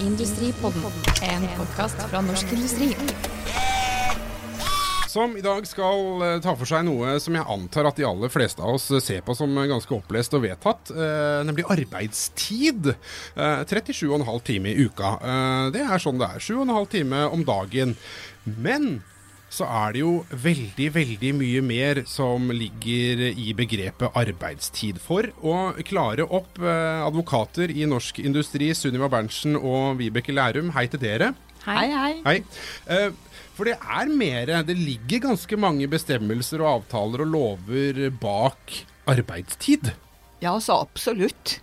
Industripodden, en podkast fra Norsk Industri. Som i dag skal eh, ta for seg noe som jeg antar at de aller fleste av oss ser på som ganske opplest og vedtatt, eh, nemlig arbeidstid. Eh, 37,5 timer i uka. Eh, det er sånn det er. 7,5 timer om dagen. Men så er det jo veldig, veldig mye mer som ligger i begrepet arbeidstid. For å klare opp eh, advokater i norsk industri, Sunniva Berntsen og Vibeke Lærum, hei til dere. Hei, hei. Hei. Eh, for det er mer Det ligger ganske mange bestemmelser og avtaler og lover bak arbeidstid. Ja, så absolutt.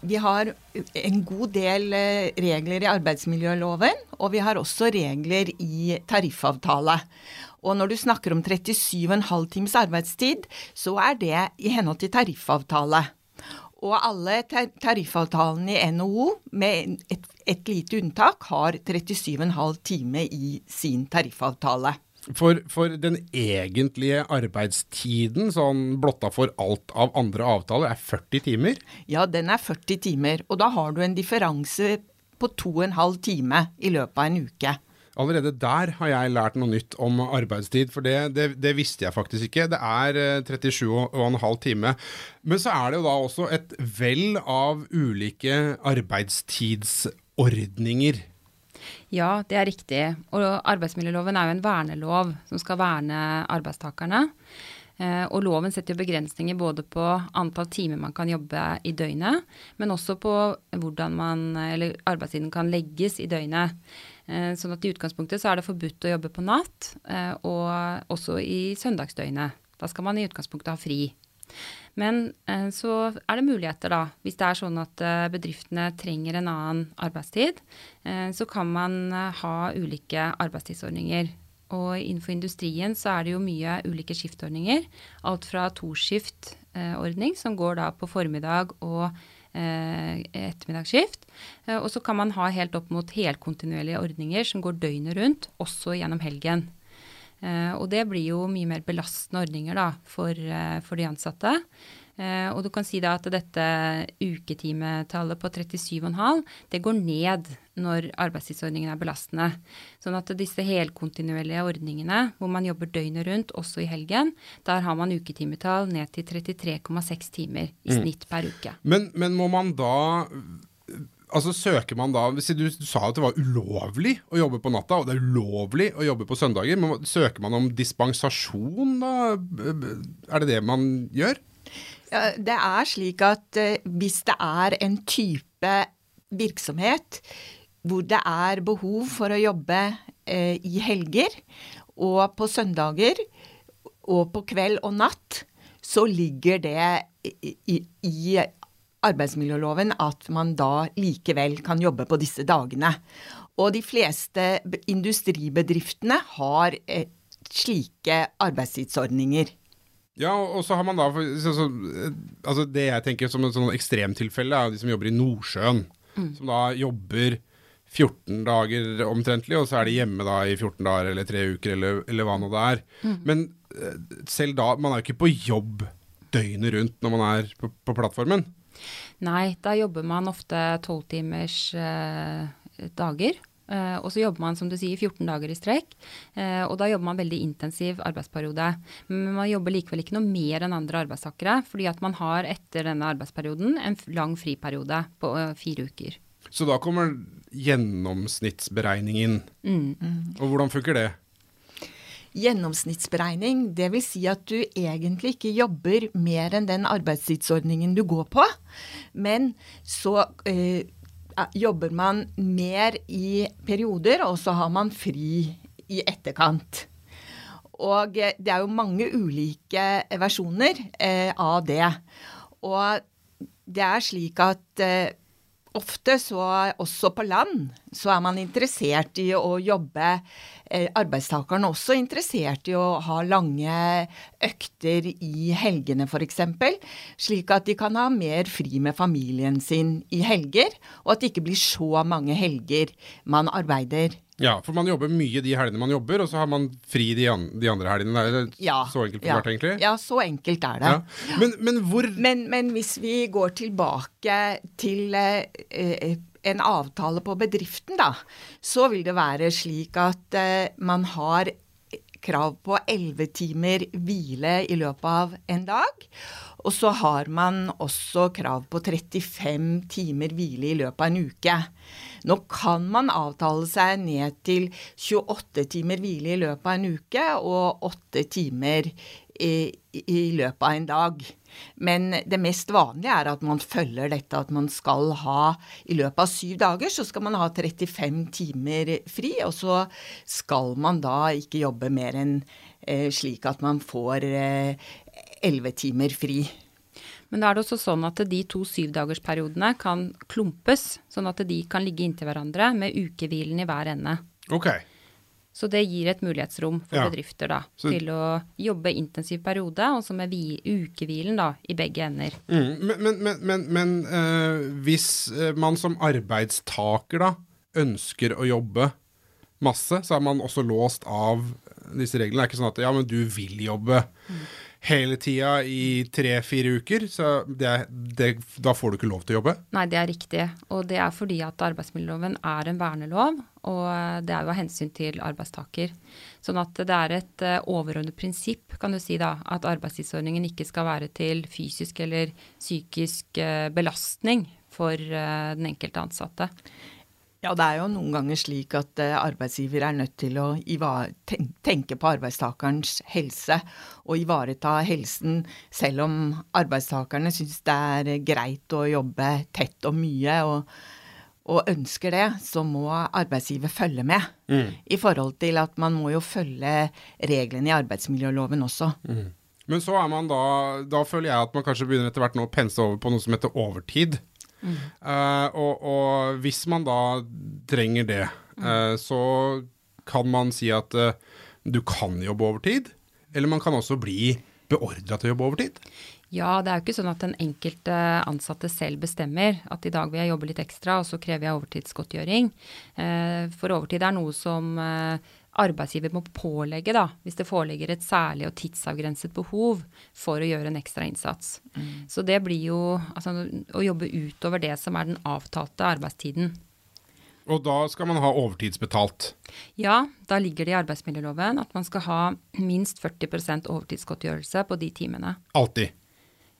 Vi har en god del eh, regler i arbeidsmiljøloven, og vi har også regler i tariffavtale. Og når du snakker om 37,5 times arbeidstid, så er det i henhold til tariffavtale. Og alle tariffavtalene i NHO, med et, et lite unntak, har 37,5 time i sin tariffavtale. For, for, den egentlige arbeidstiden, sånn blotta for alt av andre avtaler, er 40 timer? Ja, den er 40 timer. Og da har du en differanse på 2,5 time i løpet av en uke. Allerede der har jeg lært noe nytt om arbeidstid, for det, det, det visste jeg faktisk ikke. Det er 37,5 timer. Men så er det jo da også et vell av ulike arbeidstidsordninger. Ja, det er riktig. Og arbeidsmiljøloven er jo en vernelov som skal verne arbeidstakerne. Eh, og loven setter jo begrensninger både på antall timer man kan jobbe i døgnet, men også på hvordan man, eller arbeidstiden kan legges i døgnet. Eh, sånn at i utgangspunktet så er det forbudt å jobbe på natt, eh, og også i søndagsdøgnet. Da skal man i utgangspunktet ha fri. Men så er det muligheter, da. Hvis det er sånn at bedriftene trenger en annen arbeidstid, så kan man ha ulike arbeidstidsordninger. Og innenfor industrien så er det jo mye ulike skiftordninger. Alt fra toskiftordning, som går da på formiddag og eh, ettermiddagsskift. Eh, og så kan man ha helt opp mot helkontinuerlige ordninger som går døgnet rundt, også gjennom helgen. Eh, og det blir jo mye mer belastende ordninger da, for, eh, for de ansatte. Eh, og du kan si da at dette uketimetallet på 37,5 det går ned når arbeidstidsordningen er belastende. Sånn at disse helkontinuerlige ordningene hvor man jobber døgnet rundt, også i helgen, der har man uketimetall ned til 33,6 timer i Mm. snitt per uke. Men, men må man da Altså Søker man da du, du sa at det var ulovlig å jobbe på natta, og det er ulovlig å jobbe på søndager. Men søker man om dispensasjon da? Er det det man gjør? Ja, det er slik at eh, hvis det er en type virksomhet hvor det er behov for å jobbe eh, i helger og på søndager og på kveld og natt, så ligger det i, i arbeidsmiljøloven at man da likevel kan jobbe på disse dagene. Og de fleste industribedriftene har eh, slike arbeidstidsordninger. Ja, og så har man da så, så, eh, Altså Det jeg tenker som et sånn ekstremtilfelle, er de som jobber i Nordsjøen. Som da jobber 14 dager omtrentlig, og så er de hjemme da i 14 dager eller tre uker, eller, eller hva nå det er. Men eh, selv da Man er jo ikke på jobb døgnet rundt når man er på, på plattformen. Nei, da jobber man ofte tolvtimers eh, dager. Eh, og så jobber man som du sier 14 dager i strekk. Eh, og da jobber man veldig intensiv arbeidsperiode. Men man jobber likevel ikke noe mer enn andre arbeidstakere, fordi at man har etter denne arbeidsperioden en lang friperiode på eh, fire uker. Så da kommer gjennomsnittsberegningen. Og hvordan funker det? Gjennomsnittsberegning, vil si at du egentlig ikke jobber mer enn den arbeidstidsordningen du går på, men så eh, jobber man mer i perioder, og så har man fri i etterkant. Og eh, det er jo mange ulike versjoner eh, av det. Og det er slik at eh, ofte så, også på land, så er man interessert i å jobbe Arbeidstakerne også interessert i å ha lange økter i helgene f.eks., slik at de kan ha mer fri med familien sin i helger, og at det ikke blir så mange helger man arbeider. Ja, for man jobber mye de helgene man jobber, og så har man fri de, an de andre helgene. Det er Ja, så enkelt ja. vært egentlig. Ja, så enkelt er det. Ja. Men, men hvor Men, men hvis vi går tilbake til eh, eh, en avtale på bedriften, da, så vil det være slik at eh, man har krav på 11 timer hvile i løpet av en dag. Og så har man også krav på 35 timer hvile i løpet av en uke. Nå kan man avtale seg ned til 28 timer hvile i løpet av en uke og 8 timer i, i løpet av en dag. Men det mest vanlige er at man følger dette at man skal ha I løpet av syv dager så skal man ha 35 timer fri, og så skal man da ikke jobbe mer enn eh, slik at man får eh, elleve timer fri. Men da er det også sånn at de to syvdagersperiodene kan klumpes, sånn at de kan ligge inntil hverandre med ukehvilen i hver ende. Ok. Så det gir et mulighetsrom for Ja. bedrifter da, Så- til å jobbe intensiv periode, og så med vi- ukehvilen da, i begge ender. Mm, men men, men, men, eh, hvis eh, man som arbeidstaker da ønsker å jobbe masse, så er man også låst av disse reglene. Det er ikke sånn at ja, men du vil jobbe hele tida i tre-fire uker, så det, det, da får du ikke lov til å jobbe. Nei, det er riktig. Og det er fordi at arbeidsmiljøloven er en vernelov, og det er jo av hensyn til arbeidstaker. Sånn at det er et eh, overordnet prinsipp, kan du si da, at arbeidstidsordningen ikke skal være til fysisk eller psykisk eh, belastning for eh, den enkelte ansatte. Ja, det er jo noen ganger slik at eh, arbeidsgiver er nødt til å tenke på arbeidstakerens helse og ivareta helsen, selv om arbeidstakerne syns det er greit å jobbe tett og mye og, og ønsker det, så må arbeidsgiver følge med. I forhold til at man må jo følge reglene i arbeidsmiljøloven også. Men så er man da Da føler jeg at man kanskje begynner etter hvert nå å pense over på noe som heter overtid. Eh, og, og hvis man da trenger det, uh, så kan man si at uh, du kan jobbe overtid, eller man kan også bli beordra til å jobbe overtid. Ja, det er jo ikke sånn at den enkelte ansatte selv bestemmer at i dag vil jeg jobbe litt ekstra, og så krever jeg overtidsgodtgjøring. For overtid er noe som arbeidsgiver må pålegge, da, hvis det foreligger et særlig og tidsavgrenset behov for å gjøre en ekstra innsats. Så det blir jo altså, å jobbe utover det som er den avtalte arbeidstiden. Og da skal man ha overtidsbetalt. Ja, da ligger det i arbeidsmiljøloven at man skal ha minst 40% overtidsgodtgjørelse på de timene. Alltid.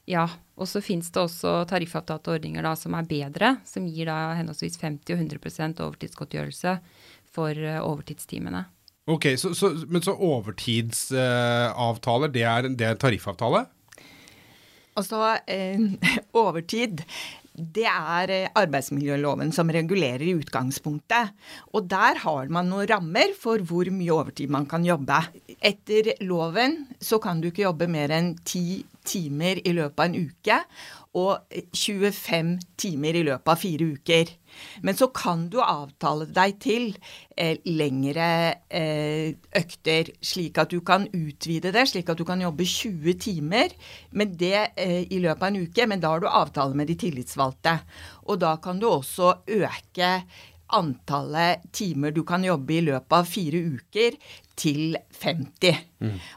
Ja, og så finnes det også tariffavtalte ordninger da, som er bedre, som gir da henholdsvis 50 og 100 overtidsgodtgjørelse for eh, overtidstimene. Ok, så, så, Men så overtidsavtaler, det, er, det er tariffavtale? Altså, eh, overtid, det er eh, arbeidsmiljøloven som regulerer i utgangspunktet. Og der har man noen rammer for hvor mye overtid man kan jobbe. Etter loven så kan du ikke jobbe mer enn ti timer i løpet av en uke. Og 25 timer i løpet av fire uker. Men så kan du avtale deg til eh, lengre eh, økter, slik at du kan utvide det, slik at du kan jobbe 20 timer det eh, i løpet av en uke. Men da har du avtale med de tillitsvalgte. Og da kan du også øke antallet timer du kan jobbe i løpet av fire uker til 50.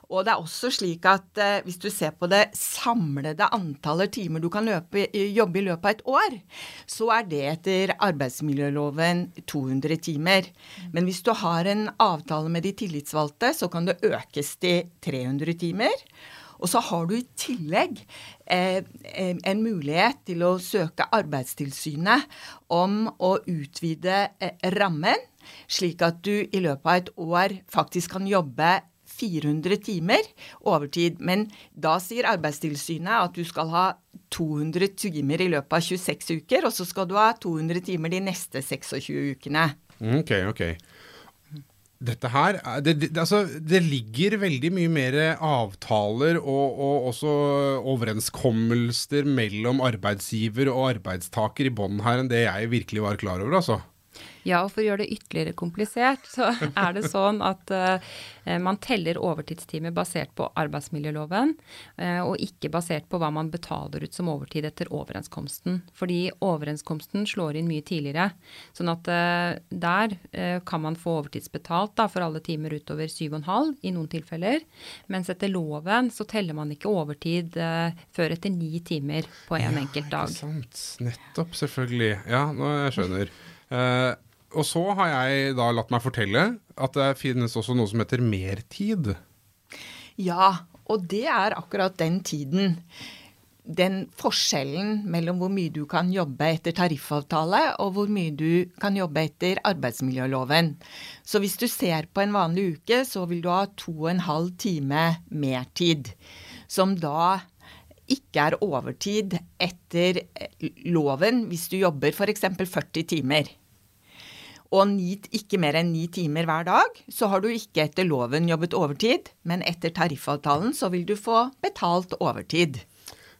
Og det er også slik at eh, hvis du ser på det samlede antallet timer du kan løpe, jobbe i løpet av et år, så er det etter arbeidsmiljøloven 200 timer. Men hvis du har en avtale med de tillitsvalgte, så kan det økes til 300 timer. Og så har du i tillegg eh, en en mulighet til å søke Arbeidstilsynet om å utvide eh, rammen, slik at du i løpet av et år faktisk kan jobbe 400 timer overtid. Men da sier Arbeidstilsynet at du skal ha 200 timer i løpet av 26 uker, og så skal du ha 200 timer de neste 26 ukene. Mm, Ok, ok. Dette her, er- det, det, altså, det ligger veldig mye mer avtaler og, og også overenskommelser mellom arbeidsgiver og arbeidstaker i bånn her enn det jeg virkelig var klar over, altså. Ja, og for å gjøre det ytterligere komplisert, så er det sånn at uh, man teller overtidstimer basert på arbeidsmiljøloven, uh, og ikke basert på hva man betaler ut som overtid etter overenskomsten. Fordi overenskomsten slår inn mye tidligere. Sånn at uh, der kan man få overtidsbetalt da, for alle timer utover 7,5 i noen tilfeller. Mens etter loven så teller man ikke overtid før etter ni timer på en ja, enkelt dag. Ikke sant. Nettopp, selvfølgelig. Ja, nå jeg skjønner. Uh, og så har jeg da latt meg fortelle at det finnes også noe som heter mertid. Ja, og det er akkurat den tiden. Den forskjellen mellom hvor mye du kan jobbe etter tariffavtale, og hvor mye du kan jobbe etter arbeidsmiljøloven. Så hvis du ser på en vanlig uke, så vil du ha to og en halv time mertid. Som da ikke er overtid etter loven hvis du jobber f.eks. 40 timer og ni, ikke mer enn ni timer hver dag, så har du ikke etter loven jobbet overtid, men etter tariffavtalen så vil du få betalt overtid.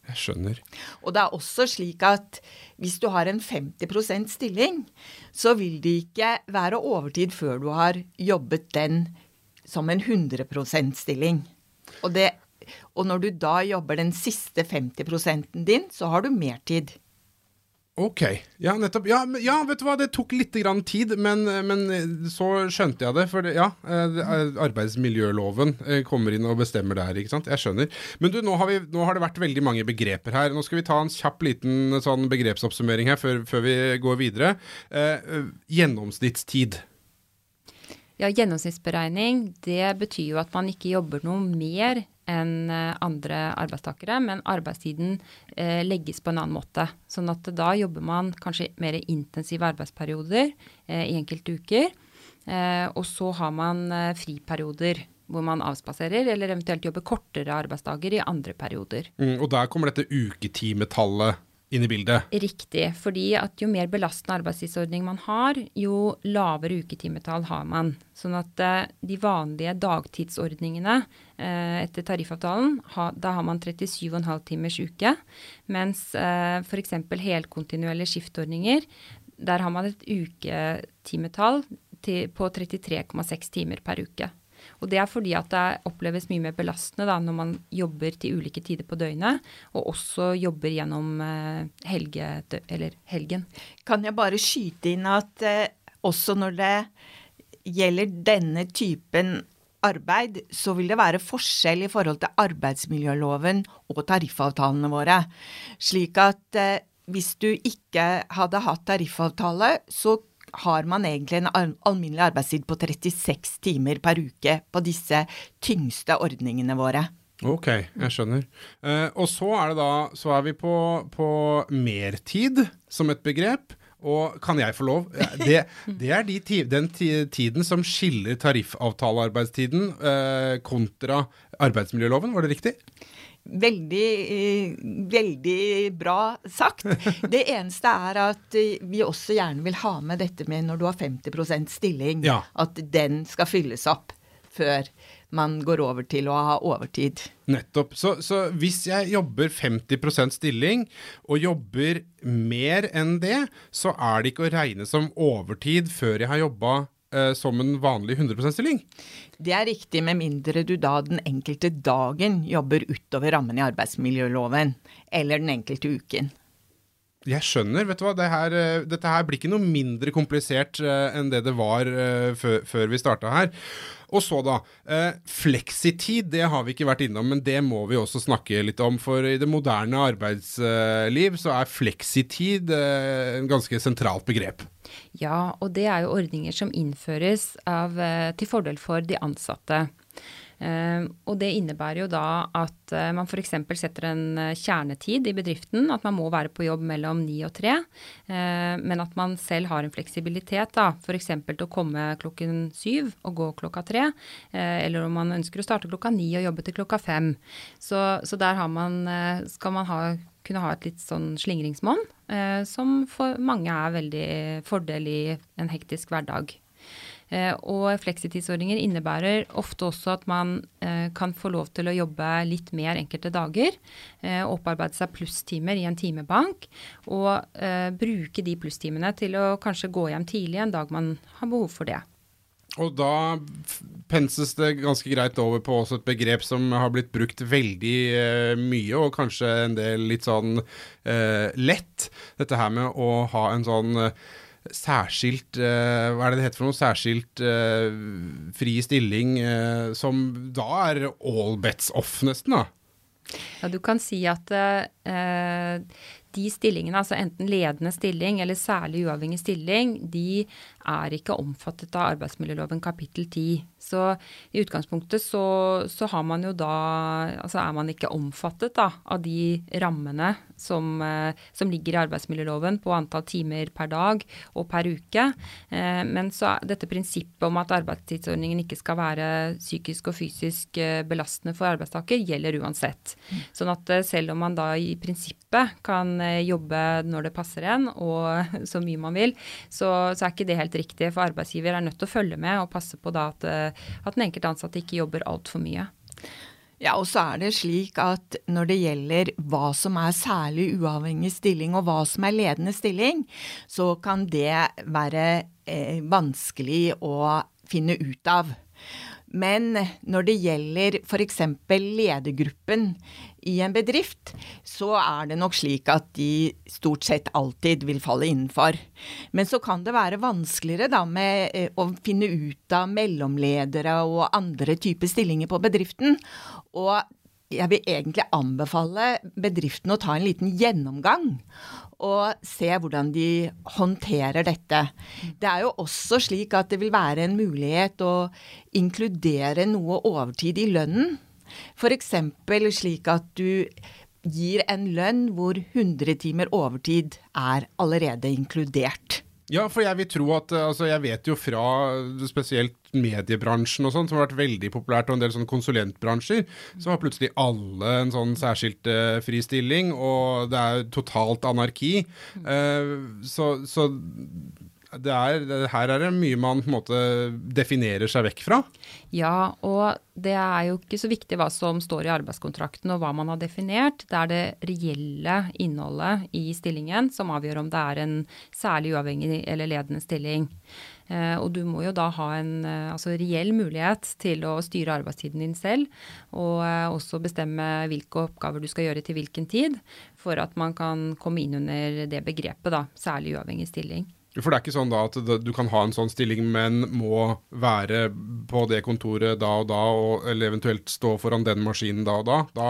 Jeg skjønner. Og det er også slik at hvis du har en 50% stilling, så vil det ikke være overtid før du har jobbet den som en 100% stilling. Og, det, og når du da jobber den siste 50% din, så har du mertid. Ok. Ja, nettopp. Ja, ja, vet du hva, det tok litt grann tid, men, men, så skjønte jeg det. For det, ja, eh, arbeidsmiljøloven eh, kommer inn og bestemmer det her, ikke sant. Jeg skjønner. Men du, nå har, vi, nå har, det vært veldig mange begreper her. Nå skal vi ta en kjapp liten sånn begrepsoppsummering her før, før vi går videre. Eh, gjennomsnittstid. Ja, Gjennomsnittsberegning det betyr jo at man ikke jobber noe mer enn eh, andre arbeidstakere, men arbeidstiden eh, legges på en annen måte. Sånn at da jobber man kanskje mer intensive arbeidsperioder eh, i enkelte uker. Eh, og så har man eh, friperioder hvor man avspaserer, eller eventuelt jobber kortere arbeidsdager i andre perioder. Mm, og der kommer dette uketimetallet inn i bildet? Riktig. fordi at jo mer belastende arbeidstidsordning man har, jo lavere uketimetall har man. Sånn at eh, de vanlige dagtidsordningene eh, etter tariffavtalen, da har man 37,5 timers uke. Mens eh, f.eks. helkontinuelle skiftordninger, der har man et uketimetall på 33,6 timer per uke. Og det er fordi at det oppleves mye mer belastende da, når man jobber til ulike tider på døgnet, og også jobber gjennom eh, helge, helgen. Kan jeg bare skyte inn at eh, også når det gjelder denne typen arbeid, så vil det være forskjell i forhold til arbeidsmiljøloven og tariffavtalene våre. Slik at eh, hvis du ikke hadde hatt tariffavtale, så har man egentlig en alminnelig arbeidstid på 36 timer per uke på disse tyngste ordningene våre. Ok, jeg skjønner. Eh, og så er da Så er vi på, på mertid som et begrep. Og kan jeg få lov? Det, det er de, den tiden som skiller tariffavtalearbeidstiden eh, kontra arbeidsmiljøloven, var det riktig? Veldig, eh, veldig bra sagt. Det eneste er at eh, vi også gjerne vil ha med dette med når du har 50% stilling, ja. at den skal fylles opp før man går over til å ha overtid. Nettopp. Så, så hvis jeg jobber 50% stilling, og jobber mer enn det, så er det ikke å regne som overtid før jeg har jobba eh, som en vanlig 100 %-stilling. Det er riktig, med mindre du da den enkelte dagen jobber utover rammen i arbeidsmiljøloven, eller den enkelte uken. Jeg skjønner. vet du hva, det her, eh, Dette her blir ikke noe mindre komplisert uh, enn det det var uh, før, før, vi starta her. Og så, da. Uh, fleksitid, det har vi ikke vært innom, men det må vi også snakke litt om. For i det moderne arbeidsliv så er fleksitid uh, en ganske sentralt begrep. Ja, og det er jo ordninger som innføres av, eh, til fordel for de ansatte. Uh, og det innebærer jo da at uh, man f.eks. setter en uh, kjernetid i bedriften, at man må være på jobb mellom ni og tre, men at man selv har en fleksibilitet, da, f.eks. til å komme klokken syv og gå klokka tre, eller om man ønsker å starte klokka ni og jobbe til klokka fem. Så, så der man, skal man ha, kunne ha et litt sånn slingringsmonn, som for mange er veldig fordel i en hektisk hverdag. Eh, og fleksitidsordninger innebærer ofte også at man eh, kan få lov til å jobbe litt mer enkelte dager. Eh, opparbeide seg plusstimer i en timebank. Og bruke de plusstimene til å kanskje gå hjem tidlig en dag man har behov for det. Og da penses det ganske greit over på også et begrep som har blitt brukt veldig eh, mye, og kanskje en del litt sånn eh, lett. Dette her med å ha en sånn særskilt uh, Hva er det det heter for noe? Særskilt uh, fri stilling uh, som da er all bets off, nesten, da? Ja, du kan si at de stillingene, altså enten ledende stilling eller særlig uavhengig stilling, de er ikke omfattet av arbeidsmiljøloven kapittel 10. Så i utgangspunktet så, så, har man jo da Altså er man ikke omfattet da, av de rammene som, eh, som, ligger i arbeidsmiljøloven på antall timer per dag og per uke. Eh, men så er dette prinsippet om at arbeidstidsordningen ikke skal være psykisk og fysisk eh, belastende for arbeidstaker, gjelder uansett. Sånn at selv om man da i prinsippet kan jobbe når det passer en og så mye man vil, så, så er ikke det helt helt riktig, for arbeidsgiver er nødt til å følge med og passe på at, eh, at den enkelte ansatte ikke jobber altfor mye. Ja, og så er det slik at når det gjelder hva som er særlig uavhengig stilling og hva som er ledende stilling, så kan det være eh, vanskelig å finne ut av. Men når det gjelder f.eks. ledergruppen i en bedrift, så er det nok slik at de stort sett alltid vil falle innenfor. Men så kan det være vanskeligere da med eh, å finne ut av mellomledere og andre typer stillinger på bedriften. Og jeg vil egentlig anbefale bedriften å ta en liten gjennomgang og se hvordan de håndterer dette. Det er jo også slik at det vil være en mulighet å inkludere noe overtid i lønnen. F.eks. slik at du gir en lønn hvor 100 timer overtid er allerede inkludert. Ja, for jeg vil tro at altså Jeg vet jo fra spesielt mediebransjen og sånn, som har vært veldig populært, og en del sånn konsulentbransjer, så har plutselig alle en sånn særskilt uh, fri stilling, og det er totalt anarki. Uh, så, så det er, her er det mye man på en måte definerer seg vekk fra. Ja, og det er jo ikke så viktig hva som står i arbeidskontrakten og hva man har definert. Det er det reelle innholdet i stillingen som avgjør om det er en særlig uavhengig eller ledende stilling. Eh, og du må jo da ha en eh, altså, reell mulighet til å styre arbeidstiden din selv, og eh, også bestemme hvilke oppgaver du skal gjøre til hvilken tid, for at man kan komme inn under det begrepet, da, særlig uavhengig stilling. For det er ikke sånn da at du kan ha en sånn stilling, men må være på det kontoret da og da, og, eller eventuelt stå foran den maskinen da og da. Da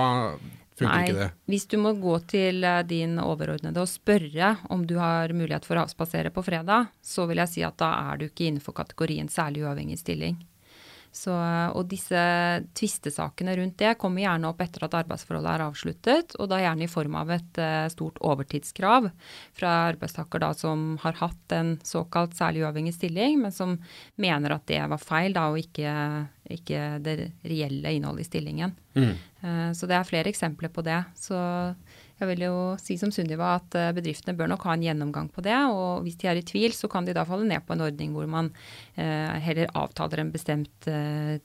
funker Nei, ikke det. Hvis du må gå til eh, din overordnede og spørre om du har mulighet for å avspasere på fredag, så vil jeg si at da er du ikke innenfor kategorien særlig uavhengig stilling. Så, og disse tvistesakene rundt det kommer gjerne opp etter at arbeidsforholdet er avsluttet, og da gjerne i form av et uh, stort overtidskrav fra arbeidstaker da som har hatt en såkalt særlig uavhengig stilling, men som mener at det var feil da, og ikke, ikke det reelle innholdet i stillingen. Mm. Uh, så det er flere eksempler på det. Så jeg vil jo si som Sunniva at eh, bedriftene bør nok ha en gjennomgang på det. Og hvis de er i tvil, så kan de da falle ned på en ordning hvor man eh, heller avtaler en bestemt eh,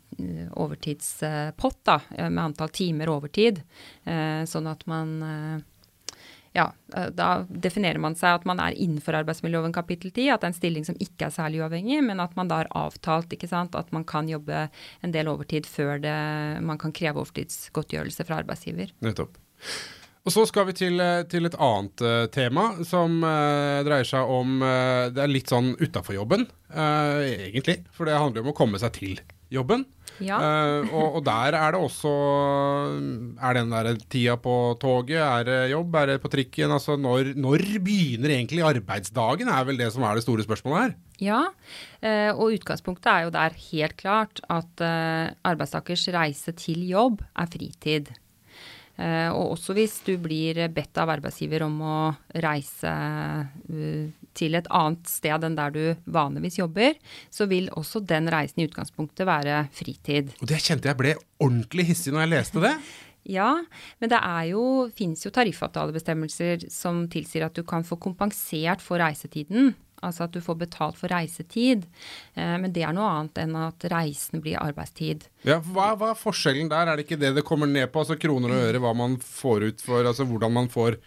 overtidspott da, med antall timer overtid. Eh, sånn at man eh, ja, eh, da definerer man seg at man er innenfor arbeidsmiljøloven kapittel 10, at det er en stilling som ikke er særlig uavhengig, men at man da har avtalt ikke sant, at man kan jobbe en del overtid før det, man kan kreve overtidsgodtgjørelse fra arbeidsgiver. Nettopp. Og Så skal vi til, eh, til et annet uh, tema som uh, dreier seg om uh, Det er litt sånn utafor jobben, egentlig. For det handler jo om å komme seg til jobben. Ja. og, og, der er det også Er den der tida på toget? Er det jobb? Er det på trikken? Altså når, når begynner egentlig arbeidsdagen, er vel det som er det store spørsmålet her. Ja, og utgangspunktet er jo der helt klart at arbeidstakers reise til jobb er fritid. Eh, og også hvis du blir bedt av arbeidsgiver om å reise eh, til et annet sted enn der du vanligvis jobber, så vil også den reisen i utgangspunktet være fritid. Og det kjente jeg ble ordentlig hissig når jeg leste det. Ja, men det fins jo tariffavtalebestemmelser som tilsier at du kan få kompensert for reisetiden. Altså at du får betalt for reisetid. Eh, men det er noe annet enn at reisen blir arbeidstid. Ja, hva, hva, er forskjellen der? Er det ikke det det kommer ned på? Altså kroner og øre, hva man får ut for, altså hvordan man får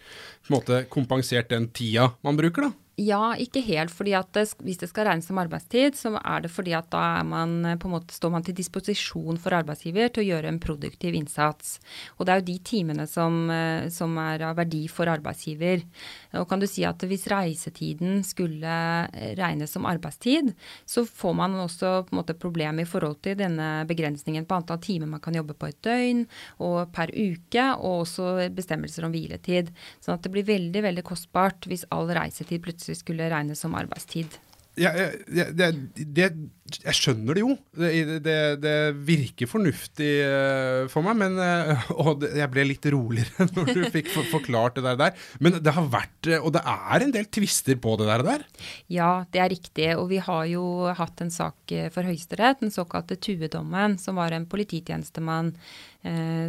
måte, kompensert den tida man bruker, da? Ja, ikke helt. fordi at det, Hvis det skal regnes som arbeidstid, så er det fordi at da man, eh, måte, står man til disposisjon for arbeidsgiver til å gjøre en produktiv innsats. Og det er jo de timene som, eh, som er av verdi for arbeidsgiver. Og kan du si at Hvis reisetiden skulle eh, regnes som arbeidstid, så får man også på en måte problem i forhold til denne begrensningen på antall timer man kan jobbe på et døgn og per uke, og også bestemmelser om hviletid. Sånn at det blir veldig veldig kostbart hvis all reisetid plutselig plutselig skulle regnes som arbeidstid. Ja, det, det, jeg skjønner det jo. Det, det, det virker fornuftig uh, for meg, men uh, Og jeg ble litt roligere når du fikk forklart det der, Men det har vært uh, Og det er en del tvister på det der? Ja, det er riktig. Og vi har jo hatt en sak for Høyesterett, den såkalte Tue-dommen, som var en polititjenestemann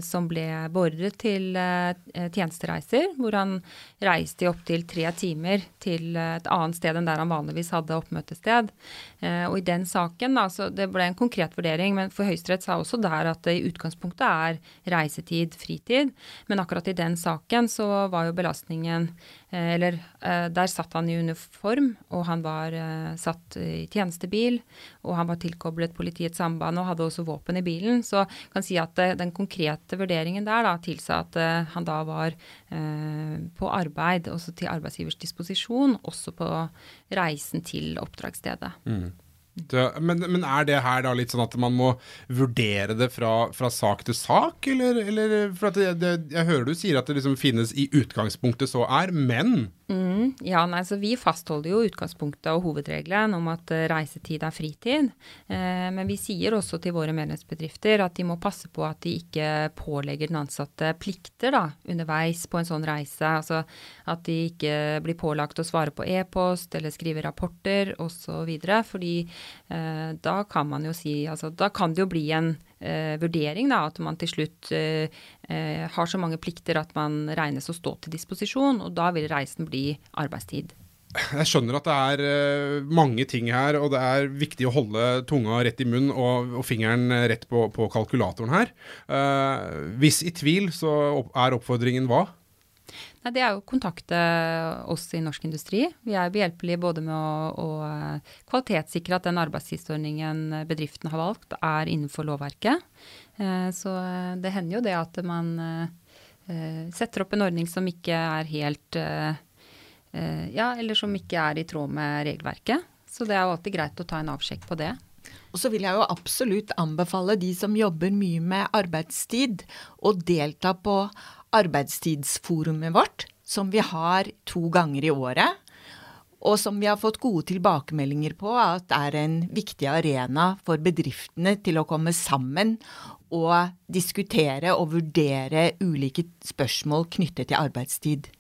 som ble beordret til tjenestereiser, hvor han reiste i opptil tre timer til et annet sted enn der han vanligvis hadde oppmøtested. og i den saken saken, da, så det ble en konkret vurdering, men for Høyesterett sa også der at det i utgangspunktet er reisetid, fritid. Men akkurat i den saken så var jo belastningen eh, Eller eh, der satt han i uniform, og han var eh, satt i tjenestebil, og han var tilkoblet politiets samband og hadde også våpen i bilen. Så jeg kan si at den konkrete vurderingen der da tilsa at han da var på arbeid, også til arbeidsgivers disposisjon, også på reisen til oppdragsstedet. Mm. Men, men, er det her da litt sånn at man må vurdere det fra, fra sak til sak, eller, eller For det, det, jeg hører du sier at det liksom finnes i utgangspunktet så er, men Mm, ja, nei, så Vi fastholder jo utgangspunktet og hovedregelen om at uh, reisetid er fritid. Eh, men vi sier også til våre medlemsbedrifter at de må passe på at de ikke pålegger den ansatte plikter da, underveis på en sånn reise. Altså at de ikke blir pålagt å svare på e-post eller skrive rapporter osv. Fordi uh, da kan man jo si altså Da kan det jo bli en eh, vurdering, da, at man til slutt eh, eh, har så mange plikter at man regnes å stå til disposisjon, og da vil reisen bli arbeidstid. Jeg skjønner at det er uh, mange ting her, og det er viktig å holde tunga rett i munnen og, og fingeren rett på, på kalkulatoren her. Eh, hvis i tvil, så er oppfordringen hva? Nei, Det er å kontakte oss i Norsk Industri. Vi er behjelpelige både med å, å eh, kvalitetssikre at den arbeidstidsordningen bedriften har valgt, er innenfor lovverket. Eh, så eh, det hender jo det at man setter opp en ordning som ikke er helt Ja, eller som ikke er i tråd med regelverket. Så det er jo alltid greit å ta en avsjekk på det. Og så vil jeg jo absolutt anbefale de som jobber mye med arbeidstid, å delta på arbeidstidsforumet vårt, som vi har to ganger i året. Og som vi har fått gode tilbakemeldinger på at er en viktig arena for bedriftene til å komme sammen og diskutere og vurdere ulike spørsmål knyttet til arbeidstid.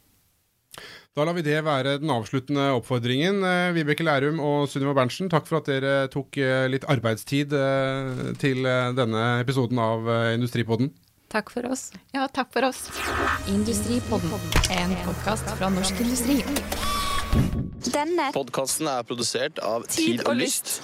Da lar vi det være den avsluttende oppfordringen. Eh, Vibeke Lærum og Sunniva Berntsen, takk for at dere tok eh, litt arbeidstid eh, til denne episoden av Industripodden. Takk for oss. Ja, takk for oss. Industripodden, en podkast fra Norsk Industri. Denne podkasten er produsert av Tid og Lyst.